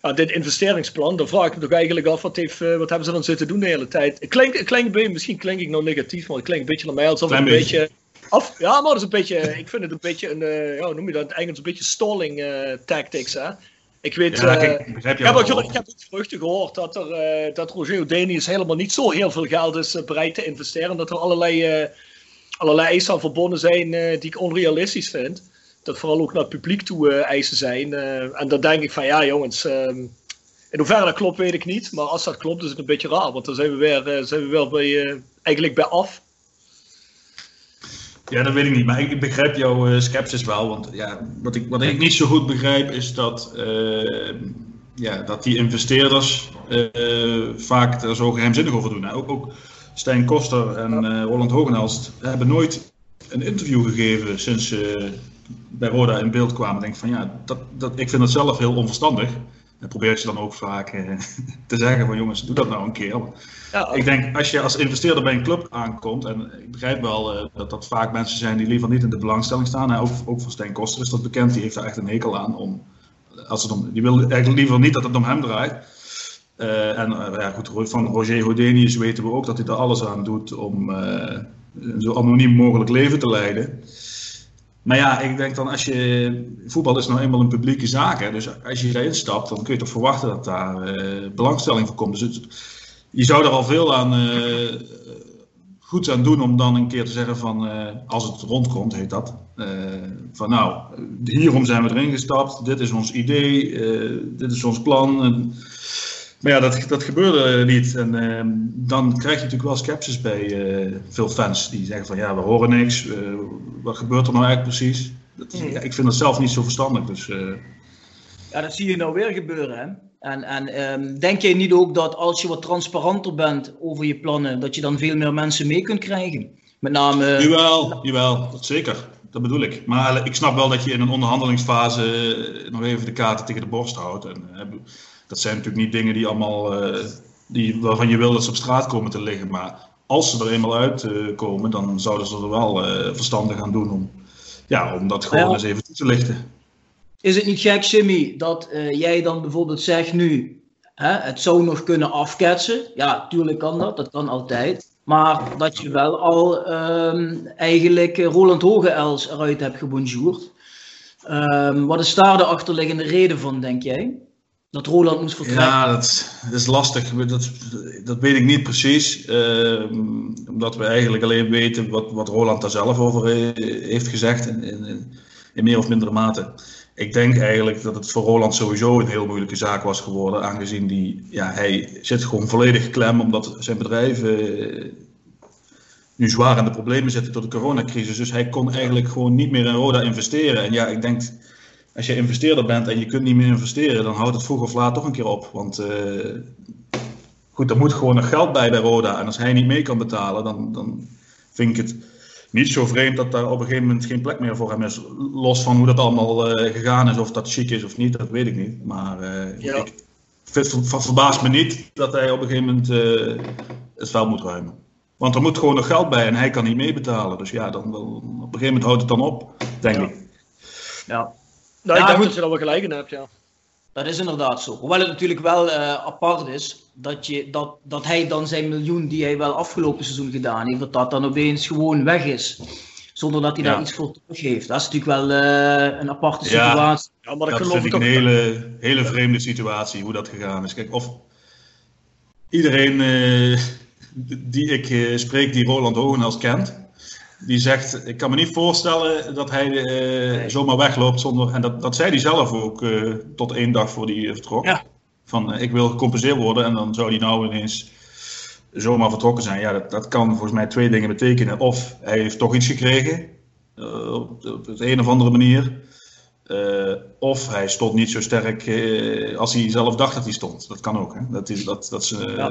ja, dit investeringsplan. Dan vraag ik me toch eigenlijk af, wat, heeft, uh, wat hebben ze dan zitten doen de hele tijd? Klink, klink, misschien klink ik nou negatief, maar het klinkt een beetje naar mij alsof het een beetje... beetje af, ja, maar dat is een beetje, ik vind het een beetje een, uh, ja, noem je dat in het Engels, een beetje stalling tactics, hè. Ik weet, ja, uh, ik, heb, ook, ik heb ook geruchten gehoord dat, er, uh, dat Roger Denius helemaal niet zo heel veel geld is uh, bereid te investeren. Dat er allerlei, allerlei eisen aan verbonden zijn die ik onrealistisch vind. Dat vooral ook naar het publiek toe eisen zijn. en dan denk ik van ja jongens, ehm, in hoeverre dat klopt weet ik niet. Maar als dat klopt is het een beetje raar. Want dan zijn we weer, zijn we wel bij, eigenlijk bij af. Ja, dat weet ik niet, maar ik begrijp jouw uh, sceptisch wel. Want ja, wat, ik, wat ik niet zo goed begrijp is dat, uh, ja, dat die investeerders uh, vaak er zo geheimzinnig over doen. Ook, ook Stijn Koster en Roland Hogenelst hebben nooit een interview gegeven sinds ze bij Roda in beeld kwamen. Ik denk van ja, dat, dat, ik vind dat zelf heel onverstandig. En probeer je dan ook vaak te zeggen van jongens, doe dat nou een keer. Ja, ik denk, als je als investeerder bij een club aankomt, en ik begrijp wel uh, dat dat vaak mensen zijn die liever niet in de belangstelling staan. Hè, ook, ook voor Stijn Koster is dat bekend, die heeft daar echt een hekel aan om als het om, die wil eigenlijk liever niet dat het om hem draait. Uh, en uh, ja, goed, van Roger Hodenius weten we ook dat hij er alles aan doet om uh, een zo anoniem mogelijk leven te leiden. Maar ja, ik denk dan als je. Voetbal is nou eenmaal een publieke zaak. Hè, dus als je erin stapt, dan kun je toch verwachten dat daar belangstelling voor komt. Dus je zou er al veel aan goed aan doen om dan een keer te zeggen van, uh, als het rondkomt, heet dat. Uh, van nou, hierom zijn we erin gestapt, dit is ons idee, uh, dit is ons plan. En, maar ja, dat, dat gebeurde niet. En dan krijg je natuurlijk wel sceptisch bij veel fans die zeggen van ja, we horen niks, wat gebeurt er nou eigenlijk precies? Dat, Hmm. ja, ik vind dat zelf niet zo verstandig. Dus, ja, dat zie je nou weer gebeuren. Hè? En, en um, denk jij niet ook dat als je wat transparanter bent over je plannen, dat je dan veel meer mensen mee kunt krijgen? Met name. Jawel, jawel, dat zeker. Dat bedoel ik. Maar ik snap wel dat je in een onderhandelingsfase nog even de kaarten tegen de borst houdt. En, dat zijn natuurlijk niet dingen die allemaal, uh, die, waarvan je wil dat ze op straat komen te liggen. Maar als ze er eenmaal uitkomen, uh, dan zouden ze er wel uh, verstandig aan doen om, ja, om dat gewoon ja. eens even toe te lichten. Is het niet gek, Jimmy, dat jij dan bijvoorbeeld zegt nu, hè, het zou nog kunnen afketsen? Ja, tuurlijk kan dat, dat kan altijd. Maar dat je wel al um, eigenlijk Roland Hogeels eruit hebt gebonjourd. Um, wat is daar de achterliggende reden van, denk jij? Dat Roland moest vertrekken? Ja, dat, is lastig. Dat, dat weet ik niet precies. Uh, omdat we eigenlijk alleen weten wat, wat Roland daar zelf over heeft gezegd. In, in, in meer of mindere mate ik denk eigenlijk dat het voor Roland sowieso een heel moeilijke zaak was geworden. Aangezien die, ja, hij zit gewoon volledig klem omdat zijn bedrijf uh, nu zwaar in de problemen zitten door de coronacrisis. Dus hij kon eigenlijk gewoon niet meer in Roda investeren. En ja, ik denk, als je investeerder bent en je kunt niet meer investeren, dan houdt het vroeg of laat toch een keer op. Want uh, goed, er moet gewoon nog geld bij bij Roda. En als hij niet mee kan betalen, dan, dan vind ik het niet zo vreemd dat daar op een gegeven moment geen plek meer voor hem is. Los van hoe dat allemaal uh, gegaan is, of dat chic is of niet, dat weet ik niet. Maar uh, ja. ik verbaast me niet dat hij op een gegeven moment uh, het vuil moet ruimen. Want er moet gewoon nog geld bij en hij kan niet meebetalen. Dus ja, dan, dan, op een gegeven moment houdt het dan op, denk ja. ik. Ja. Nou, ik denk dat je daar wel gelijk in hebt, ja. Dat is inderdaad zo. Hoewel het natuurlijk wel apart is dat, je, dat, dat hij dan zijn miljoen die hij wel afgelopen seizoen gedaan heeft, dat dat dan opeens gewoon weg is. Zonder dat hij Ja. daar iets voor teruggeeft. Dat is natuurlijk wel eh, een aparte Ja. situatie. Ja, maar dat dat geloof vind ik ook. een hele, hele vreemde situatie, hoe dat gegaan is. Kijk, of iedereen eh, die ik eh, spreek die Roland Hogenhals kent, die zegt, ik kan me niet voorstellen dat hij eh, zomaar wegloopt zonder... En dat, dat zei hij zelf ook eh, tot één dag voor hij vertrok. Ja. Van, eh, ik wil gecompenseerd worden en dan zou hij nou ineens zomaar vertrokken zijn. Ja, dat, dat kan volgens mij twee dingen betekenen. Of hij heeft toch iets gekregen, op, op de een of andere manier. Of hij stond niet zo sterk als hij zelf dacht dat hij stond. Dat kan ook. Hè? Dat is, dat, dat Ja.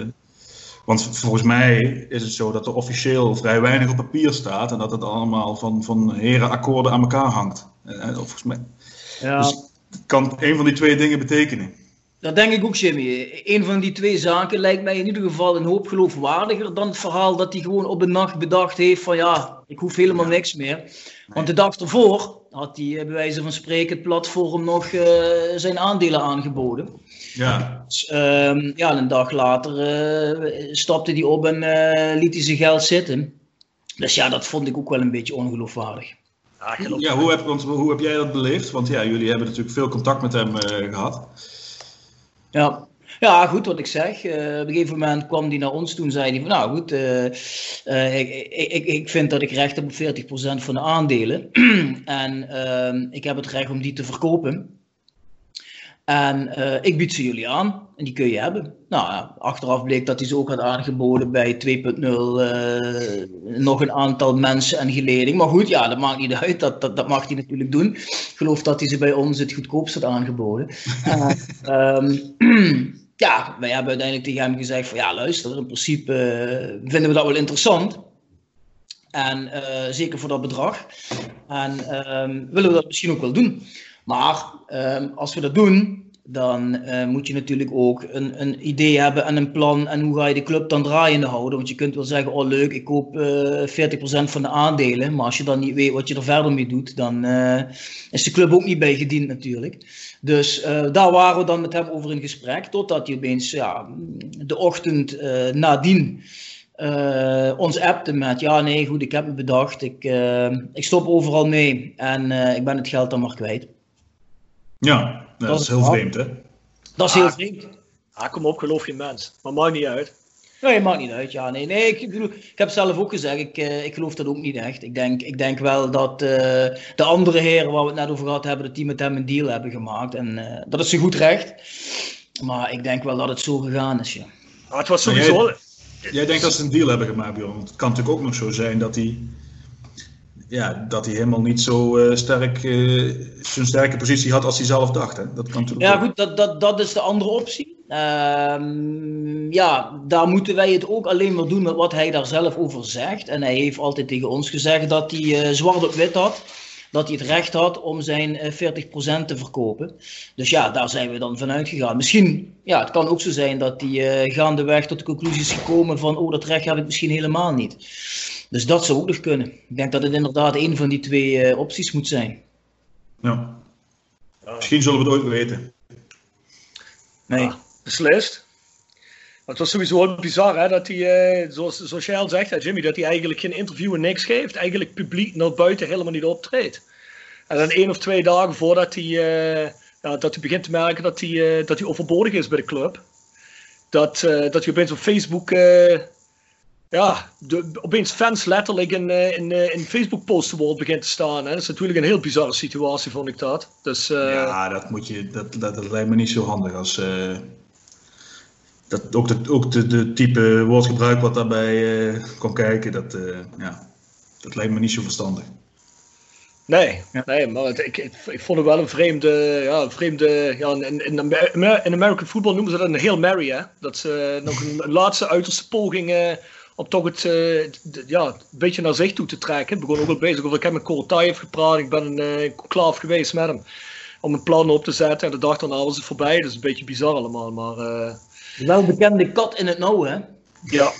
Want volgens mij is het zo dat er officieel vrij weinig op papier staat. En dat het allemaal van, van herenakkoorden aan elkaar hangt. Eh, volgens mij. Ja. Dus het kan een van die twee dingen betekenen. Dat denk ik ook, Jimmy. Een van die twee zaken lijkt mij in ieder geval een hoop geloofwaardiger dan het verhaal dat hij gewoon op een nacht bedacht heeft van ja, ik hoef helemaal niks meer. Want de dag ervoor had hij eh, bij wijze van spreken het platform nog eh, zijn aandelen aangeboden. Ja, Dus, ehm, ja, en een dag later eh, stapte hij op en eh, liet hij zijn geld zitten. Dus ja, dat vond ik ook wel een beetje ongeloofwaardig. Ja, hoe, heb, want, hoe heb jij dat beleefd? Want ja, jullie hebben natuurlijk veel contact met hem eh, gehad. Ja. Ja, goed wat ik zeg. Eh, op een gegeven moment kwam hij naar ons toe en zei hij van nou goed, eh, eh, ik, ik, ik vind dat ik recht heb op 40% van de aandelen. en ehm, ik heb het recht om die te verkopen. En eh, ik bied ze jullie aan en die kun je hebben. Nou, ja, achteraf bleek dat hij ze ook had aangeboden bij 2.0 eh, nog een aantal mensen en geleding. Maar goed, ja, dat maakt niet uit. Dat, dat, dat mag hij natuurlijk doen. Ik geloof dat hij ze bij ons het goedkoopst had aangeboden. En, ehm, ja, wij hebben uiteindelijk tegen hem gezegd van ja, luister, in principe eh, vinden we dat wel interessant. En zeker voor dat bedrag. En ehm, willen we dat misschien ook wel doen. Maar ehm, als we dat doen, dan uh, moet je natuurlijk ook een, een, idee hebben en een plan en hoe ga je de club dan draaiende houden. Want je kunt wel zeggen, oh leuk, ik koop uh, 40% van de aandelen, maar als je dan niet weet wat je er verder mee doet, dan uh, is de club ook niet bij gediend natuurlijk. Dus daar waren we dan met hem over in gesprek, totdat hij opeens ja, de ochtend nadien ons appte met, ja nee goed, ik heb me bedacht, ik, ik stop overal mee en ik ben het geld dan maar kwijt. Ja, dat, is heel vreemd, hè? Dat is heel ah, vreemd. Ah, kom op, geloof je mens. Maar maakt niet uit. Nee, maakt niet uit. Ja, nee, nee ik, bedoel, ik heb zelf ook gezegd, ik, uh, ik geloof dat ook niet echt. Ik denk, ik denk wel dat uh, de andere heren waar we het net over gehad hebben, dat die met hem een deal hebben gemaakt. En uh, dat is ze goed recht. Maar ik denk wel dat het zo gegaan is, ja. Ah, het was sowieso... Jij, jij, denkt dat ze een deal hebben gemaakt, Bjorn. Het kan natuurlijk ook nog zo zijn dat hij ja, dat hij helemaal niet zo uh, sterk uh, zijn sterke positie had als hij zelf dacht. Hè? Dat kan natuurlijk ja, goed, dat, dat, dat is de andere optie. Uh, ja, daar moeten wij het ook alleen maar doen met wat hij daar zelf over zegt. En hij heeft altijd tegen ons gezegd dat hij uh, zwart op wit had. Dat hij het recht had om zijn 40% te verkopen. Dus ja, daar zijn we dan vanuit gegaan. Misschien, ja, het kan ook zo zijn dat hij gaandeweg tot de conclusie is gekomen van, oh, dat recht heb ik misschien helemaal niet. Dus dat zou ook nog kunnen. Ik denk dat het inderdaad een van die twee uh, opties moet zijn. Ja. Misschien zullen we het ooit weten. Nee. Ah, beslist. Het was sowieso bizar hè, dat hij, uh, zoals, zoals jij al zegt, hè, Jimmy, dat hij eigenlijk geen interview en niks geeft. Eigenlijk publiek naar buiten helemaal niet optreedt. En dan één of twee dagen voordat hij, ja, dat hij begint te merken dat hij, dat hij overbodig is bij de club. Dat, dat hij opeens op Facebook ja, opeens fans letterlijk in, in, in Facebook posten begint te staan. Dat is natuurlijk een heel bizarre situatie, vond ik dat. Dus. Ja, dat, moet je, dat, dat, dat, lijkt me niet zo handig als... dat, ook de, ook de, de type woordgebruik wat daarbij kon kijken, dat, ja, dat lijkt me niet zo verstandig. Nee, ja. nee maar het, ik, ik, vond het wel een vreemde. Ja, vreemde ja, in, in, in American football noemen ze dat een heel Mary. Hè? Dat ze nog een, een laatste uiterste poging om toch het uh, ja, een beetje naar zich toe te trekken. Ik begon ook al bezig over, ik heb met Korotayev gepraat, ik ben een uh, klaaf geweest met hem. Om een plan op te zetten en de dag daarna was het voorbij. Dus een beetje bizar allemaal, maar... Wel bekende kat in het nauw, hè? Ja.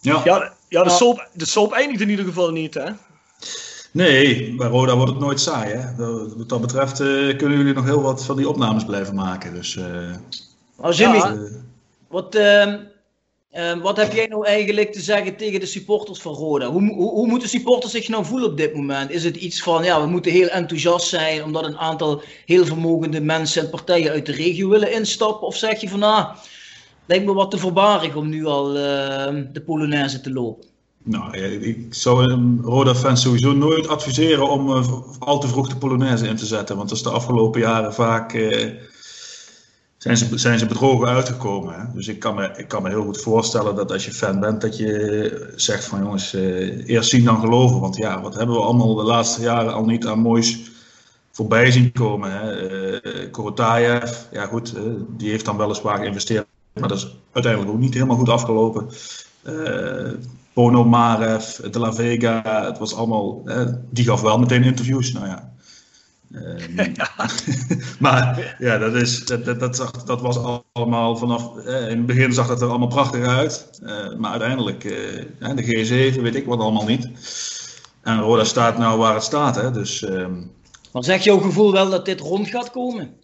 Ja, ja, ja de, soap, de soap eindigt in ieder geval niet, hè? Nee, bij Roda wordt het nooit saai. Hè? Wat dat betreft kunnen jullie nog heel wat van die opnames blijven maken. Dus, uh, oh, Jimmy, ja. wat, ehm, Ehm, wat heb jij nou eigenlijk te zeggen tegen de supporters van Roda? Hoe, hoe, hoe, moeten supporters zich nou voelen op dit moment? Is het iets van, ja, we moeten heel enthousiast zijn omdat een aantal heel vermogende mensen en partijen uit de regio willen instappen? Of zeg je van, nou, ah, lijkt me wat te voorbarig om nu al uh, de Polonaise te lopen? Nou, ik zou Roda-fans sowieso nooit adviseren om uh, al te vroeg de Polonaise in te zetten. Want dat is de afgelopen jaren vaak... Uh, zijn ze, zijn ze bedrogen uitgekomen. Hè? Dus ik kan, me, ik kan me heel goed voorstellen dat als je fan bent, dat je zegt van jongens, eh, eerst zien dan geloven. Want ja, wat hebben we allemaal de laatste jaren al niet aan moois voorbij zien komen. Hè? Uh, Korotayev, ja goed, uh, die heeft dan weliswaar geïnvesteerd, maar dat is uiteindelijk ook niet helemaal goed afgelopen. Uh, Bono Marev, De La Vega, het was allemaal, die gaf wel meteen interviews. Nou ja, Ehm, maar ja, dat, is, dat, dat, dat, dat was allemaal vanaf. Eh, in het begin zag dat er allemaal prachtig uit. Maar uiteindelijk, de G7, weet ik wat allemaal niet. En Roda staat nou waar het staat. Hè, dus, uh, maar zeg jouw gevoel wel dat dit rond gaat komen?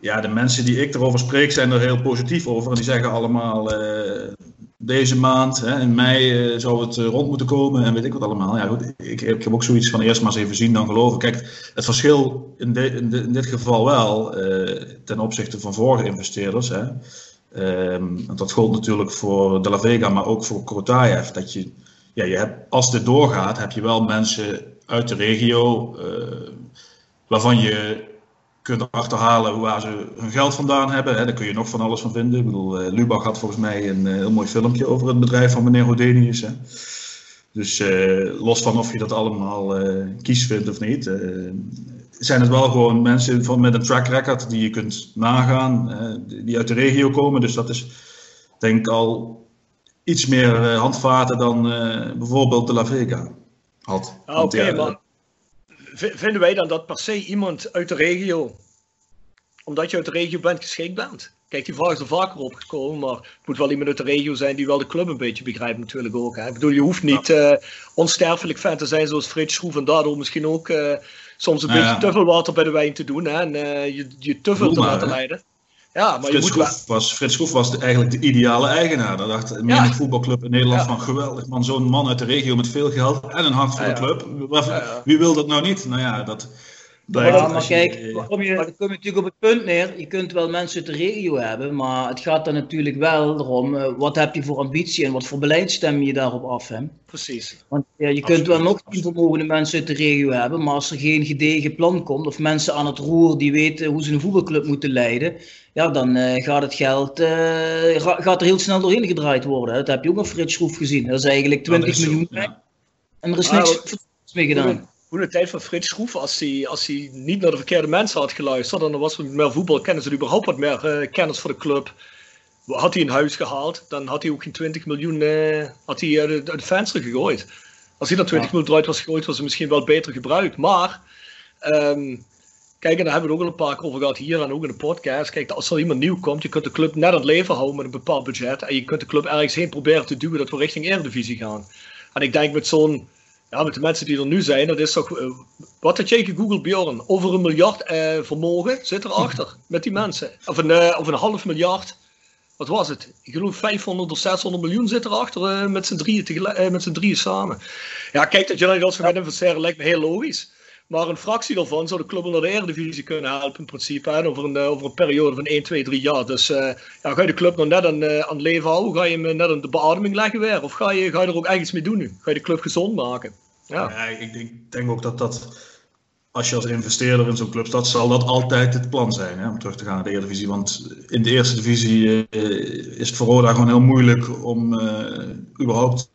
Ja, de mensen die ik erover spreek zijn er heel positief over. En die zeggen allemaal: deze maand, hè, in mei, uh, zou het uh, rond moeten komen en weet ik wat allemaal. Ja, goed, ik, ik, heb ook zoiets van eerst maar eens even zien dan geloven. Kijk, het verschil in, de, in, dit geval wel ten opzichte van vorige investeerders. Hè, um, dat gold natuurlijk voor De La Vega, maar ook voor Krotayev. Dat je, ja, je hebt, als dit doorgaat, heb je wel mensen uit de regio waarvan je kunt achterhalen waar ze hun geld vandaan hebben. Hè. Daar kun je nog van alles van vinden. Ik bedoel, uh, Lubach had volgens mij een uh, heel mooi filmpje over het bedrijf van meneer Rodenius. Hè. Dus uh, los van of je dat allemaal kies vindt of niet, zijn het wel gewoon mensen van, met een track record die je kunt nagaan, die uit de regio komen. Dus dat is denk ik al iets meer handvaten dan bijvoorbeeld de La Vega had. Ah, oké, okay, vinden wij dan dat per se iemand uit de regio omdat je uit de regio bent geschikt bent. Kijk, die vraag is er vaker opgekomen, maar het moet wel iemand uit de regio zijn die wel de club een beetje begrijpt natuurlijk ook. Hè. Ik bedoel, je hoeft niet uh, onsterfelijk fan te zijn zoals Frits Schroef en daardoor misschien ook uh, soms een ja, beetje te veel water bij de wijn te doen hè, en uh, je, je te veel te laten leiden. Ja, maar Frits, je moet Schroef was, Frits Schroef was de, eigenlijk de ideale eigenaar. Daar dacht een ja. voetbalclub in Nederland van geweldig man. Zo'n man uit de regio met veel geld en een hart voor de club. Wie wil dat nou niet? Nou ja, dat... Ja, maar kijk, dan kom, je, dan kom je natuurlijk op het punt neer. Je kunt wel mensen uit de regio hebben, maar het gaat dan natuurlijk wel erom, uh, wat heb je voor ambitie en wat voor beleid stem je daarop af. Hè? Precies. Want ja, je kunt wel nog tien vermogende mensen uit de regio hebben, maar als er geen gedegen plan komt, of mensen aan het roer die weten hoe ze een voetbalclub moeten leiden, ja, dan uh, gaat het geld uh, gaat er heel snel doorheen gedraaid worden. Hè? Dat heb je ook met Frits Schroef gezien. Dat is eigenlijk 20 is miljoen. Zo, ja. En er is niks ah, mee gedaan hoe de tijd van Frits Schroef, als hij, als hij niet naar de verkeerde mensen had geluisterd, dan was er meer voetbalkennis en überhaupt wat meer uh, kennis voor de club. Had hij een huis gehaald, dan had hij ook geen 20 miljoen uh, had hij uit, het venster gegooid. Als hij dat 20 ja. miljoen eruit was gegooid, was het misschien wel beter gebruikt. Maar, um, kijk, en daar hebben we het ook al een paar keer over gehad hier en ook in de podcast. Kijk, als er iemand nieuw komt, je kunt de club net aan het leven houden met een bepaald budget. En je kunt de club ergens heen proberen te duwen dat we richting Eredivisie gaan. En ik denk met zo'n ja, met de mensen die er nu zijn, dat is toch. Uh, wat had jij gegoogeld, Bjorn? Over een miljard uh, vermogen zit erachter met die mensen. Of een, uh, of een half miljard. Wat was het? Ik geloof 500 of 600 miljoen zit erachter met z'n drieën, met z'n drieën samen. Ja, kijk, dat jullie dat gaan investeren lijkt me heel logisch. Maar een fractie daarvan zou de club naar de Eredivisie kunnen helpen in principe. Over, een, over een periode van 1, 2, 3 jaar. Dus ja, ga je de club nog net aan, aan het leven houden? Ga je hem net aan de beademing leggen weer? Of ga je, ga je er ook iets mee doen nu? Ga je de club gezond maken? Ja. ja ik, denk, ook dat dat, als je als investeerder in zo'n club staat, zal dat altijd het plan zijn hè, om terug te gaan naar de Eredivisie. Want in de eerste divisie is het voor Roda gewoon heel moeilijk om überhaupt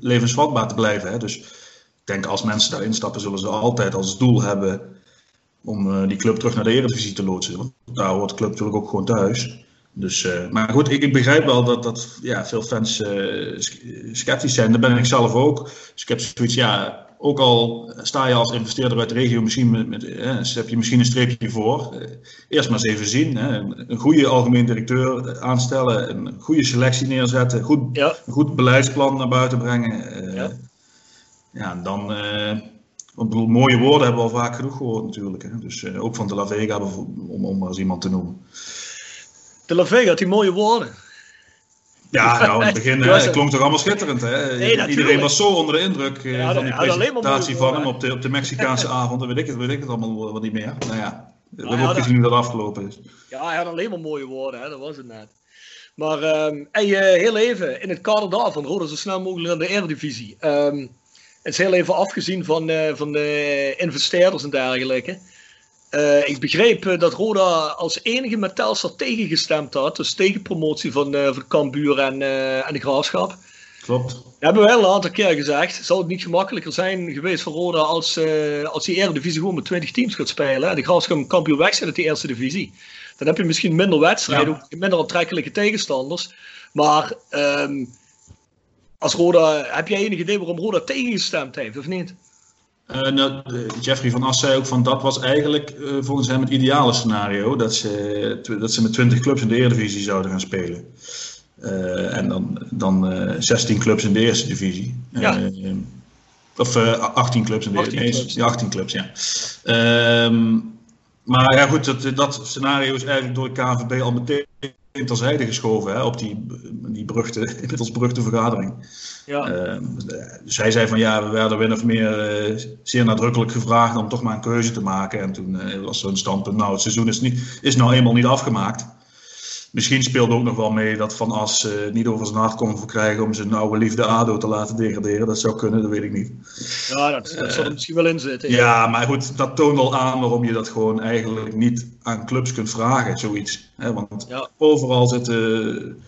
levensvatbaar te blijven. Hè. Dus denk als mensen daarin stappen, zullen ze altijd als doel hebben om die club terug naar de Eredivisie te loodsen. Want daar hoort de club natuurlijk ook gewoon thuis. Dus, uh, maar goed, ik, ik, begrijp wel dat, dat ja, veel fans uh, sceptisch zijn. Daar ben ik zelf ook. Dus ik heb zoiets, ja, ook al sta je als investeerder uit de regio misschien met, met eh, heb je misschien een streepje voor. Eerst maar eens even zien. Hè. Een goede algemeen directeur aanstellen, een goede selectie neerzetten, goed, ja. een goed beleidsplan naar buiten brengen. Ja. Ja, dan. ik bedoel, mooie woorden hebben we al vaak genoeg gehoord natuurlijk. Hè. Dus ook van de La Vega, om, om maar eens iemand te noemen. De La Vega had die mooie woorden. Ja, nou, in het begin het klonk toch allemaal schitterend. Hè? Nee, Iedereen was zo onder de indruk uh, ja, van die presentatie van hem op de, op de Mexicaanse avond. weet ik het, weet ik het allemaal wat niet meer. Nou ja, we hebben ook gezien hoe dat afgelopen is. Ja, hij had alleen maar mooie woorden, hè? dat was het net. Maar um, en, uh, heel even, in het kader daarvan, Roda zo snel mogelijk aan de Eredivisie. Um, is heel even afgezien van, uh, van de investeerders en dergelijke. Uh, ik begreep uh, dat Roda als enige met Telstar tegengestemd had. Dus tegen promotie van, uh, van Cambuur en, en de Graafschap. Klopt. Dat hebben we wel een aantal keer gezegd. Zou het niet gemakkelijker zijn geweest voor Roda als, als die eerste divisie gewoon met 20 teams gaat spelen. De Graafschap en Cambuur weg zijn uit die eerste divisie. Dan heb je misschien minder wedstrijden, ja. minder aantrekkelijke tegenstanders. Maar um, als Roda, heb jij enig idee waarom Roda tegengestemd heeft of niet? Uh, nou, Jeffrey van As zei ook van dat was eigenlijk uh, volgens hem het ideale scenario. Dat ze, dat ze met 20 clubs in de Eredivisie zouden gaan spelen. Uh, en dan, dan 16 clubs in de eerste divisie. Ja. of 18 clubs in de 18 clubs. Ja, 18 clubs, ja. Ehm, maar ja goed, dat, dat scenario is eigenlijk door de KNVB al meteen terzijde geschoven hè, op die, die beruchte, inmiddels beruchte vergadering. Ja. Uh, zij zei van ja, we werden min of meer uh, zeer nadrukkelijk gevraagd om toch maar een keuze te maken. En toen uh, was zo'n standpunt, nou het seizoen is, niet, is nou eenmaal niet afgemaakt. Misschien speelde ook nog wel mee dat Van As uh, niet over zijn hart kon verkrijgen om zijn oude liefde ADO te laten degraderen. Dat zou kunnen, dat weet ik niet. Ja, dat, dat zou er misschien wel in zitten. Ja. ja. maar goed, dat toont al aan waarom je dat gewoon eigenlijk niet aan clubs kunt vragen, zoiets. Want ja. overal zitten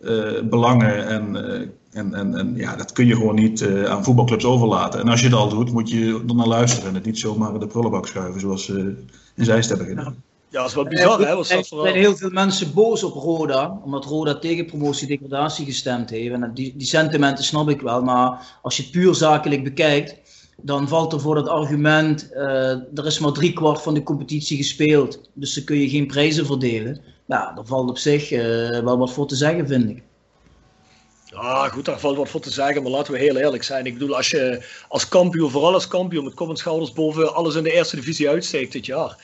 uh, belangen en, uh, en, en, en ja, dat kun je gewoon niet uh, aan voetbalclubs overlaten. En als je dat al doet, moet je er naar luisteren en het niet zomaar in de prullenbak schuiven zoals ze in Zeist hebben gedaan. Ja, dat is wel bizar, hè? Was er zijn heel veel mensen boos op Roda, omdat Roda tegen promotie-degradatie gestemd heeft. En die, die sentimenten snap ik wel, maar als je het puur zakelijk bekijkt, dan valt er voor dat argument, uh, er is maar driekwart van de competitie gespeeld, dus dan kun je geen prijzen verdelen. Nou, daar valt op zich uh, wel wat voor te zeggen, vind ik. Ja, goed, daar valt wat voor te zeggen, maar laten we heel eerlijk zijn. Ik bedoel, als je als kampioen, vooral als kampioen, met kop en schouders boven alles in de eerste divisie uitsteekt dit jaar.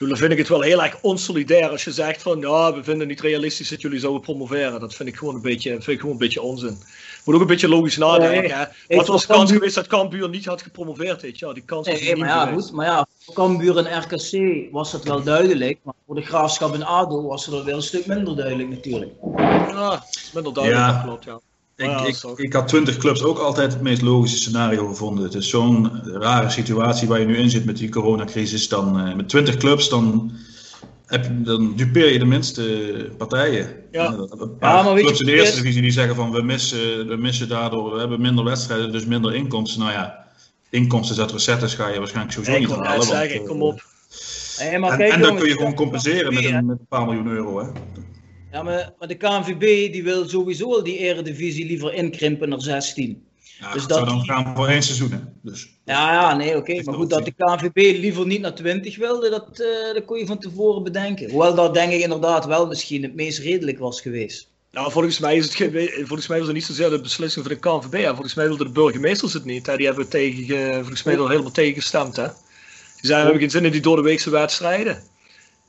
Bedoel, dan vind ik het wel heel erg onsolidair als je zegt van, ja, we vinden het niet realistisch dat jullie zouden promoveren. Dat vind ik gewoon een beetje, vind ik gewoon een beetje onzin. Moet ook een beetje logisch nadenken. Nee, Wat was de kans geweest dat Cambuur niet had gepromoveerd? Weet je? Ja, die kans was nee, maar ja, goed, maar ja, voor Cambuur en RKC was dat wel duidelijk. Maar voor de Graafschap en ADO was het wel een stuk minder duidelijk natuurlijk. Ja, minder duidelijk, ja. klopt, ja. Ik, ik, ik, had 20 clubs ook altijd het meest logische scenario gevonden. Het is zo'n rare situatie waar je nu in zit met die coronacrisis. Dan, uh, met 20 clubs, dan, heb je, dan dupeer je de minste partijen. Ja. ja maar clubs in de eerste divisie die zeggen van we missen, we missen daardoor, we hebben minder wedstrijden, dus minder inkomsten. Nou ja, inkomsten uit recettes ga je waarschijnlijk sowieso niet halen. Zeggen, want, kom op. En, en dan kun je gewoon compenseren met een, met een paar miljoen euro. Hè. Ja, maar, maar de KNVB die wil sowieso al die eredivisie liever inkrimpen naar 16. Ja, dus dat zou dan gaan voor één seizoen. Hè? Dus, ja, ja, nee, oké. Maar goed, dat de KNVB liever niet naar 20 wilde, dat, uh, dat kon je van tevoren bedenken. Hoewel dat denk ik inderdaad wel misschien het meest redelijk was geweest. Nou, volgens mij, is het volgens mij was het niet zozeer de beslissing van de KNVB. Ja. Volgens mij wilden de burgemeesters het niet. Hè. Die hebben tegen, volgens mij er helemaal tegen gestemd. Hè. Die zeiden, we hebben geen zin in die doordeweekse wedstrijden.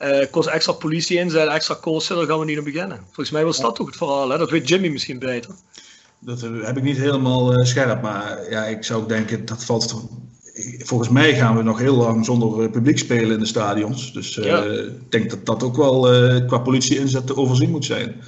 Uh, kost extra politie inzet, extra kosten, daar gaan we niet aan beginnen. Volgens mij was dat toch het verhaal, hè? dat weet Jimmy misschien beter. Dat heb ik niet helemaal uh, scherp, maar ja, ik zou denken, dat valt Volgens mij gaan we nog heel lang zonder eh, publiek spelen in de stadions. Dus ja. ik denk dat dat ook wel qua politie inzet te overzien moet zijn.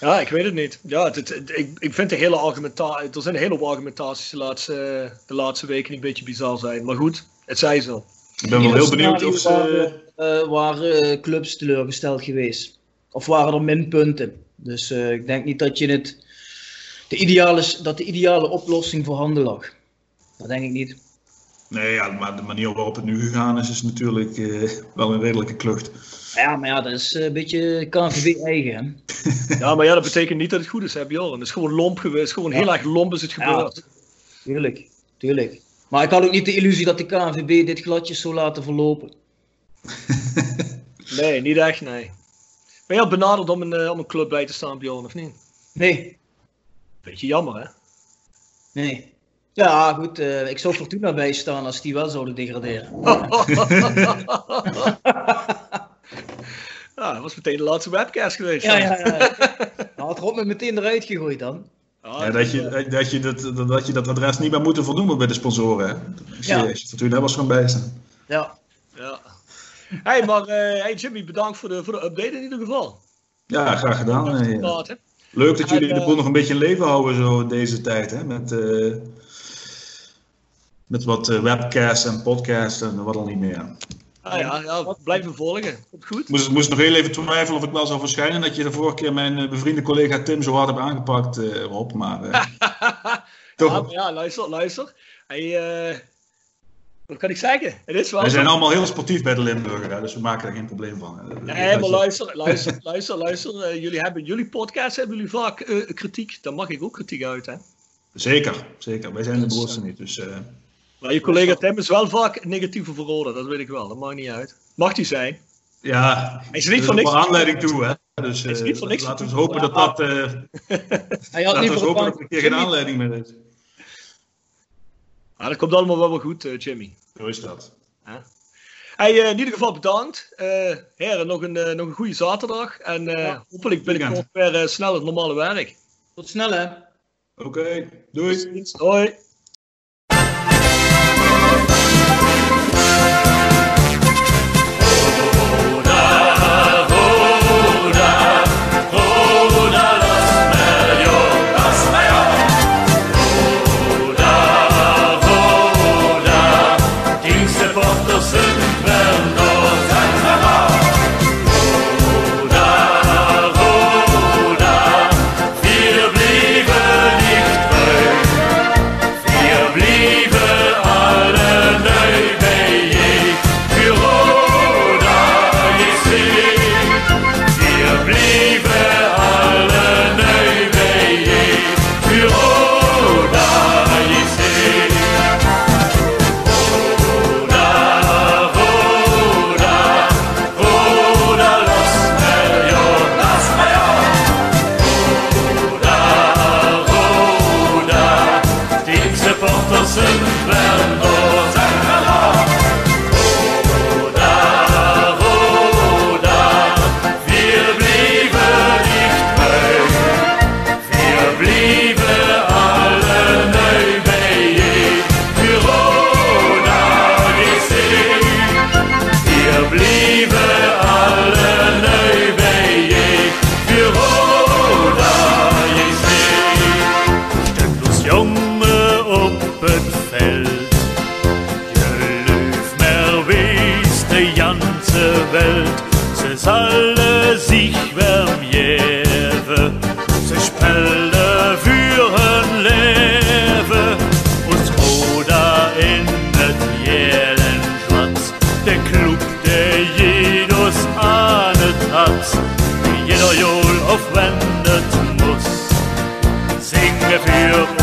Ja, ik weet het niet. Ja, het, het, ik, ik vind de hele argumentatie. Er zijn een heleboel argumentaties de laatste, de laatste weken die een beetje bizar zijn. Maar goed, het zij zo. Ik ben wel heel benieuwd of ze. Uh, waren clubs teleurgesteld geweest. Of waren er minpunten. Dus uh, ik denk niet dat, je het, de ideale, dat de ideale oplossing voorhanden lag. Dat denk ik niet. Nee, ja, maar de manier waarop het nu gegaan is, is natuurlijk uh, wel een redelijke klucht. Ja, maar ja, dat is een beetje KNVB eigen. ja, maar ja, dat betekent niet dat het goed is, hè, Bjorn. Het is gewoon lomp geweest. Gewoon heel erg lomp is het gebeurd. Ja, tuurlijk, tuurlijk. Maar ik had ook niet de illusie dat de KNVB dit gladjes zou laten verlopen. nee, niet echt, nee. Ben je al benaderd om een, uh, om een club bij te staan, Bjorn, of niet? Nee. Beetje jammer, hè? Nee. Ja, goed. Uh, ik zou Fortuna bijstaan als die wel zouden degraderen. ja, dat was meteen de laatste webcast geweest. Ja, ja, ja. Nou, had Rob me meteen eruit gegooid dan. Ah, ja, dat, je, dat, je dat, dat je dat adres niet meer moet voldoen bij de sponsoren. Hè? Als je, ja. als je Fortuna was gaan bijstaan. Ja. ja. Hey, maar uh, hey Jimmy, bedankt voor de, voor de update in ieder geval. Ja, graag gedaan. Hey. Leuk dat jullie de boel nog een beetje in leven houden zo in deze tijd. Hè? Met, uh, met wat webcasts en podcasts en wat al niet meer. Ah ja, ja blijven volgen. Komt goed. Moest, moest nog heel even twijfelen of ik wel zou verschijnen. Dat je de vorige keer mijn bevriende collega Tim zo hard hebt aangepakt, uh, Rob. Maar, toch. Ja, maar ja, luister, luister. Hij, wat kan ik zeggen? Het is wel we zijn allemaal heel sportief bij de Limburger, dus we maken er geen probleem van. Nee, maar luister, luister, luister, luister. Uh, jullie hebben jullie podcast hebben jullie vaak uh, kritiek. Dan mag ik ook kritiek uit, hè? Zeker, zeker. Wij zijn de broerste niet. Dus, uh... Maar je collega Tim is wel vaak negatieve verroden, dat weet ik wel. Dat maakt niet uit. Mag die zijn? Ja, hij is niet voor niks. aanleiding toe, hè? Dus uh, niet voor niks laten we hopen dat dat. Hij had niet voor hopen dat een keer geen aanleiding meer is. Ah, dat komt allemaal wel wel goed, uh, Jimmy. Zo is dat. Hey, uh, in ieder geval bedankt. Uh, heren, nog een, nog een goede zaterdag. En ja. hopelijk binnenkort weer snel het normale werk. Tot snel, hè. Oké, okay, doei. Hoi. me feel